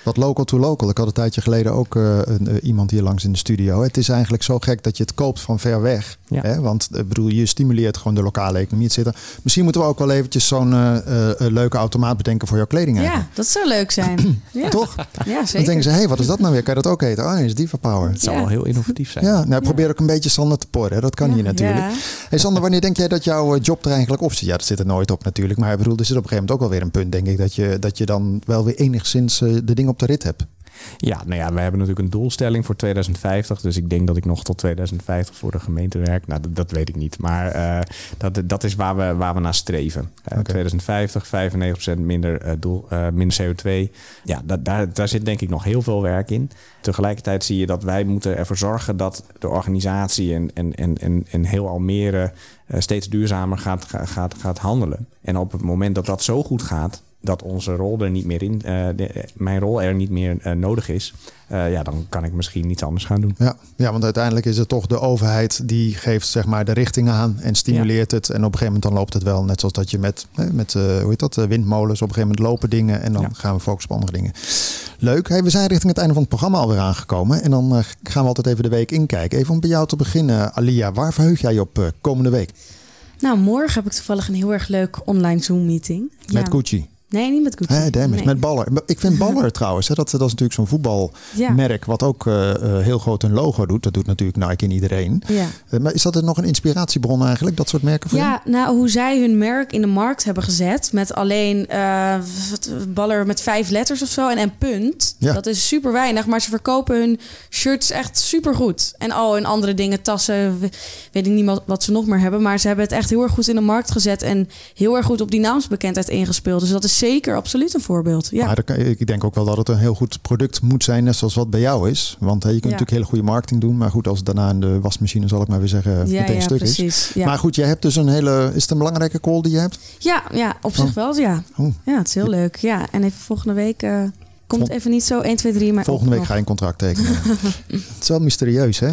Wat local to local. Ik had een tijdje geleden ook uh, een, uh, iemand hier langs in de studio. Het is eigenlijk zo gek dat je het koopt van ver weg. Ja. Hè? Want uh, bedoel, je stimuleert gewoon de lokale economie te zitten. Misschien moeten we ook wel eventjes zo'n leuke automaat bedenken voor jouw kleding. Eigenlijk. Ja, dat zou leuk zijn. ja. Toch? Ja, zeker. Dan denken ze, hé, hey, wat is dat nou weer? Kan je dat ook eten? Oh nee, is Diva Power. Het zou wel heel innovatief zijn. Ja, nou, probeer ook een beetje Sander te porren. Dat kan Ja, hier natuurlijk. ja. Hey Sander, wanneer denk jij dat jouw job er eigenlijk op zit? Ja, dat zit er nooit op natuurlijk. Maar ik bedoel, er zit op een gegeven moment ook wel weer een punt, denk ik, dat je, dat je dan wel weer enigszins uh, de dingen op de rit hebt. Ja, nou ja, we hebben natuurlijk een doelstelling voor 2050. Dus ik denk dat ik nog tot 2050 voor de gemeente werk. Nou, dat, dat weet ik niet. Maar uh, dat, dat is waar we, waar we naar streven. Uh, Oké. 2050, 95% minder, uh, doel, minder CO2. Ja, dat, daar, daar zit denk ik nog heel veel werk in. Tegelijkertijd zie je dat wij moeten ervoor zorgen dat de organisatie en, en, en, en, en heel Almere steeds duurzamer gaat, gaat, gaat handelen. En op het moment dat dat zo goed gaat, dat onze rol er niet meer in, uh, de, mijn rol er niet meer uh, nodig is, uh, ja, dan kan ik misschien iets anders gaan doen. Ja, ja, want uiteindelijk is het toch de overheid die geeft zeg maar de richting aan en stimuleert ja. het. En op een gegeven moment dan loopt het wel, net zoals dat je met, met hoe heet dat, windmolens, op een gegeven moment lopen dingen en dan ja. gaan we focussen op andere dingen. Leuk. Hey, we zijn richting het einde van het programma alweer aangekomen. En dan gaan we altijd even de week inkijken. Even om bij jou te beginnen, Alia. Waar verheug jij je op komende week? Nou, morgen heb ik toevallig een heel erg leuk online Zoom meeting. Met Gucci. Nee, niet met Gucci. Hey. Nee. Met Baller. Ik vind Baller trouwens, hè, dat, dat is natuurlijk zo'n voetbalmerk Ja. wat ook uh, uh, heel groot een logo doet. Dat doet natuurlijk Nike en iedereen. Ja. Uh, maar is dat er nog een inspiratiebron eigenlijk, dat soort merken voor Ja, nou, hoe zij hun merk in de markt hebben gezet met alleen eh, Baller met vijf letters of zo en een punt. Ja. Dat is super weinig, maar ze verkopen hun shirts echt super goed. En al hun andere dingen, tassen, weet ik niet wat, wat ze nog meer hebben. Maar ze hebben het echt heel erg goed in de markt gezet en heel erg goed op die naamsbekendheid ingespeeld. Dus dat is zeker absoluut een voorbeeld. Ja. Maar kan, ik denk ook wel dat het een heel goed product moet zijn, net zoals wat bij jou is. Want je kunt Ja. natuurlijk hele goede marketing doen. Maar goed, als het daarna in de wasmachine, zal ik maar weer zeggen, ja, meteen ja, stuk precies. is. Ja. Maar goed, jij hebt dus een hele... Is het een belangrijke call die je hebt? ja, ja, op zich Oh. wel, ja. Oh. Ja, het is heel leuk. Ja, en even volgende week eh, komt even niet zo 1, 2, 3, maar Volgende week nog. ga je een contract tekenen. het is wel mysterieus, hè?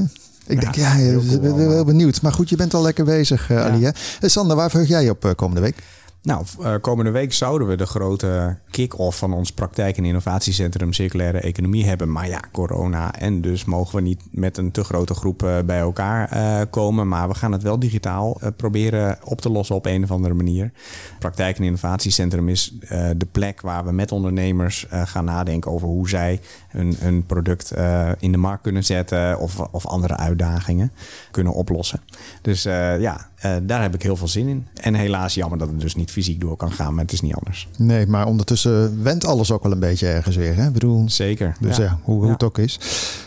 Ik denk, ja, je cool bent wel benieuwd. Maar goed, je bent al lekker bezig, uh, Ja. Ali. Hè? Eh, Sander, waar verheug jij je op eh, komende week? Nou, uh, komende week zouden we de grote kick-off van ons praktijk- en innovatiecentrum Circulaire Economie hebben. Maar ja, corona. En dus mogen we niet met een te grote groep uh, bij elkaar uh, komen. Maar we gaan het wel digitaal proberen op te lossen op een of andere manier. Praktijk- en innovatiecentrum is de plek waar we met ondernemers gaan nadenken over hoe zij hun, product in de markt kunnen zetten. Of, of andere uitdagingen kunnen oplossen. Dus ja, uh, daar heb ik heel veel zin in. En helaas jammer dat het dus niet fysiek door kan gaan, maar het is niet anders. Nee, maar ondertussen went alles ook wel een beetje ergens weer. Hè? Ik bedoel, Zeker. dus ja, hoe, hoe Ja. het ook is.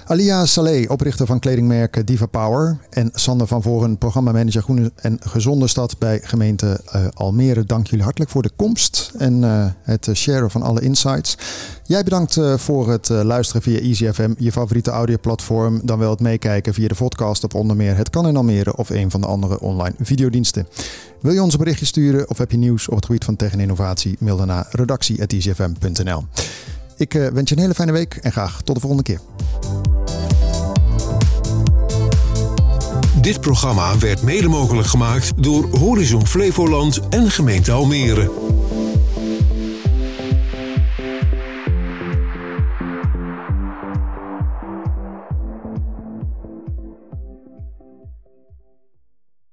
Alia Saleh, oprichter van kledingmerk Diva Power. En Sander van Voren, programmamanager Groene en Gezonde Stad bij gemeente uh, Almere. Dank jullie hartelijk voor de komst en uh, het sharen van alle insights. Jij bedankt voor het luisteren via EasyFM, je favoriete audioplatform. Dan wel het meekijken via de podcast op onder meer Het Kan in Almere of een van de andere online videodiensten. Wil je ons een berichtje sturen of heb je nieuws op het gebied van tech en innovatie? Mail dan naar redactie.easyfm.nl. Ik uh, wens je een hele fijne week en graag tot de volgende keer. Dit programma werd mede mogelijk gemaakt door Horizon Flevoland en gemeente Almere.